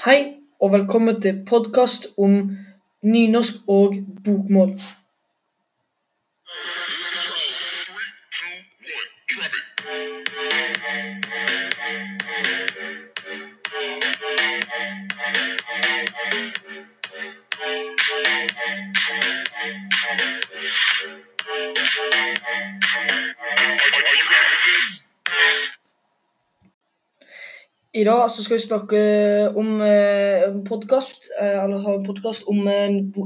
Hei, og velkommen til podkast om nynorsk og bokmål. I dag så skal vi snakke om eh, podkast, eh, eller ha en podkast om eh,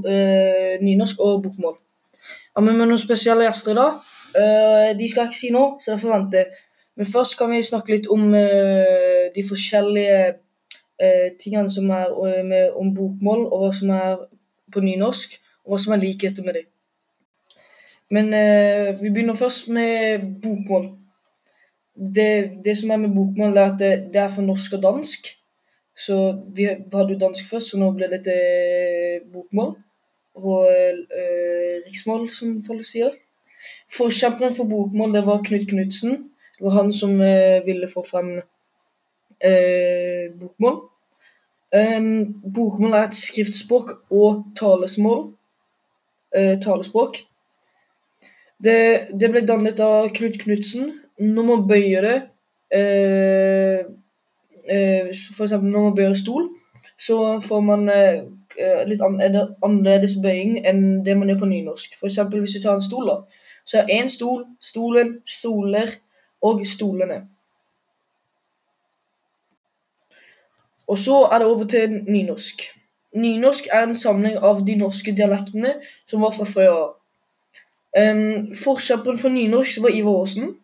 eh, nynorsk og bokmål. Jeg har med noen spesielle gjester i dag. Eh, de skal jeg ikke si nå, så det venter jeg. Men først kan vi snakke litt om eh, de forskjellige eh, tingene som er eh, med, om bokmål, og hva som er på nynorsk, og hva som er likheter med dem. Men eh, vi begynner først med bokmål det, det, som er med bokmål, er at det, det, er for norsk og dansk. Så vi hadde jo dansk først, så nå ble det til bokmål. Og eh, riksmål, som folk sier. Forkjemperen for bokmål det var Knut Knutsen. Det var han som eh, ville få frem eh, bokmål. Um, bokmål er et skriftspråk og talesmål. Eh, talespråk. Det, det ble dannet av Knut Knutsen når man bøyer det eh, eh, eksempel når man bøyer stol, så får man eh, litt an annerledes bøying enn det man gjør på nynorsk. For eksempel hvis vi tar en stol, da, så er én stol, stolen, stoler og stolene. Og så er det over til nynorsk. Nynorsk er en samling av de norske dialektene som var fra før av. Um, Forkjemperen for nynorsk var Ivar Aasen.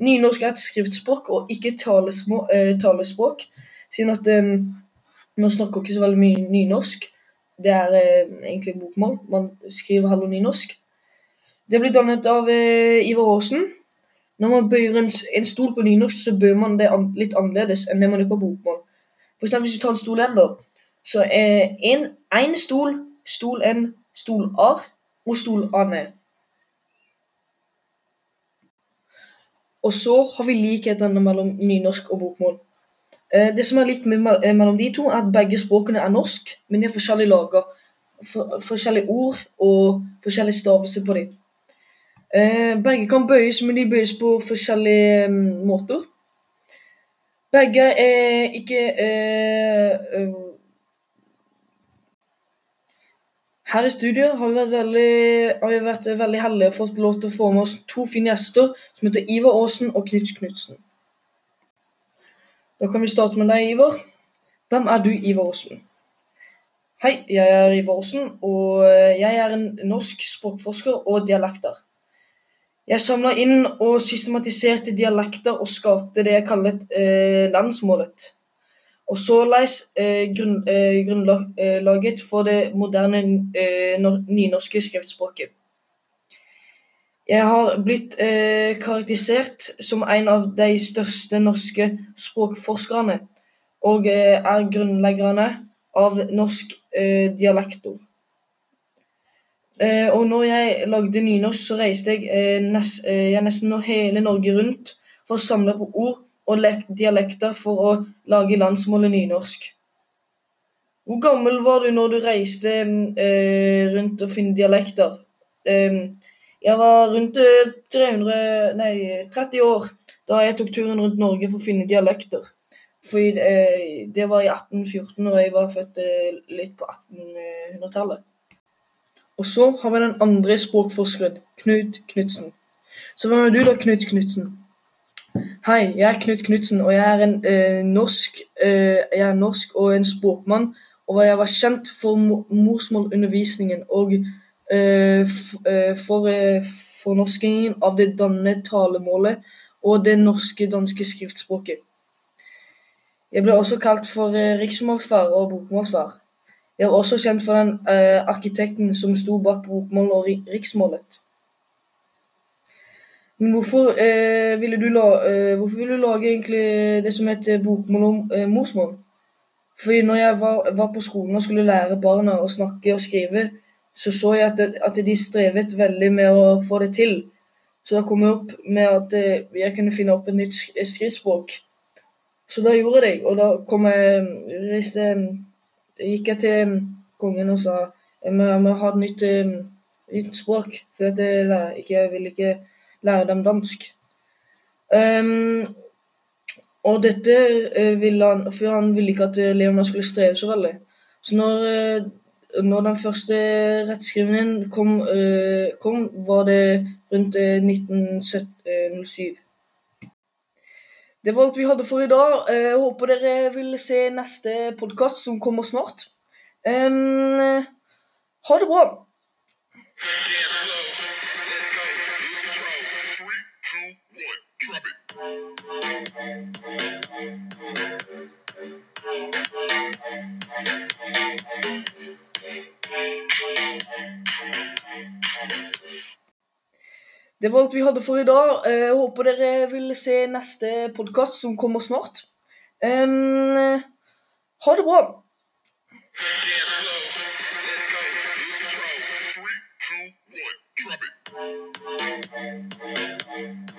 Nynorsk er et skriftspråk og ikke talesmå, eh, talespråk, siden at eh, man snakker ikke så veldig mye nynorsk. Det er eh, egentlig bokmål. Man skriver heller nynorsk. Det blir dannet av eh, Ivar Aasen. Når man bøyer en, en, stol på nynorsk, så bøyer man det an, litt annerledes enn det man gjør på bokmål. For eksempel hvis du tar en stol ender, så er én stol, stol en, stol ar og stol ane. Og så har vi likhetene mellom nynorsk og bokmål. Eh, det som er likt eh, mellom de to, er at begge språkene er norsk, men de har forskjellige lager. For, forskjellige ord og forskjellig stavelse på dem. Eh, begge kan bøyes, men de bøyes på forskjellige um, måter. Begge er ikke uh, Her i studio har vi vært veldig, vi vært veldig heldige og fått lov til å få med oss to fine gjester som heter Ivar Aasen og Knut Knutsen. Da kan vi starte med deg, Ivar. Hvem er du, Ivar Aasen? Hei, jeg er Ivar Aasen, og jeg er en norsk språkforsker og dialekter. Jeg samla inn og systematiserte dialekter og skapte det jeg kaller eh, landsmålet og såleis eh, grunn, eh, grunnlaget for det moderne eh, nynorske skriftspråket. Jeg har blitt eh, karakterisert som en av de største norske språkforskerne, og eh, er grunnleggerne av norsk eh, dialektor. Eh, og når jeg lagde nynorsk, så reiste jeg, nest, jeg nesten hele Norge rundt for å samle på ord og dialekter for å lage landsmålet nynorsk. Hvor gammel var du når du reiste eh, rundt og finne dialekter? Eh, jeg var rundt 300, eh, nei, 30 år da jeg tok turen rundt Norge for å finne dialekter. Fordi eh, det var i 1814, og jeg var født eh, litt på 1800-tallet. Og så har vi den andre språkforskeren, Knut Knutsen. Så hvem er du da, Knut Knutsen? Hei, jeg er Knut Knutsen, og jeg er en eh, norsk eh, Jeg er norsk og en språkmann. Og jeg var kjent for morsmålundervisningen og eh, eh for eh, fornorskingen av det danne talemålet og det norske-danske skriftspråket. Jeg ble også kalt for eh, riksmålsfar og bokmålsfar. Jeg var også kjent for den arkitekten som sto bak bokmål og riksmålet. Men hvorfor, eh, ville du la, eh, hvorfor ville du lage egentlig det som heter bokmål og eh, morsmål? Fordi når jeg var, var, på skolen og skulle lære barna å snakke og skrive, så så jeg at, at de strevet veldig med å få det til. Så da kom jeg opp med at jeg kunne finne opp et nytt skriftspråk. Så da gjorde jeg det, og da kom jeg reiste, gikk jeg til kongen og sa jeg må, jeg må ha et nytt, nytt språk, for at jeg, ikke, jeg vil ikke lære dem dansk. Um, og dette eh, ville han For han ville ikke at eh, Leonard skulle streve så veldig. Så når, eh, når den første rettskrivningen kom, eh, kom, var det rundt eh, 1907. Det var alt vi hadde for i dag. Eh, Jeg håper dere vil se neste podkast som kommer snart. Um, ha det bra. Det var alt vi hadde for i dag. Eh, Jeg håper dere vil se neste podkast som kommer snart. Um, ha det bra. Three, two, one. Drop it.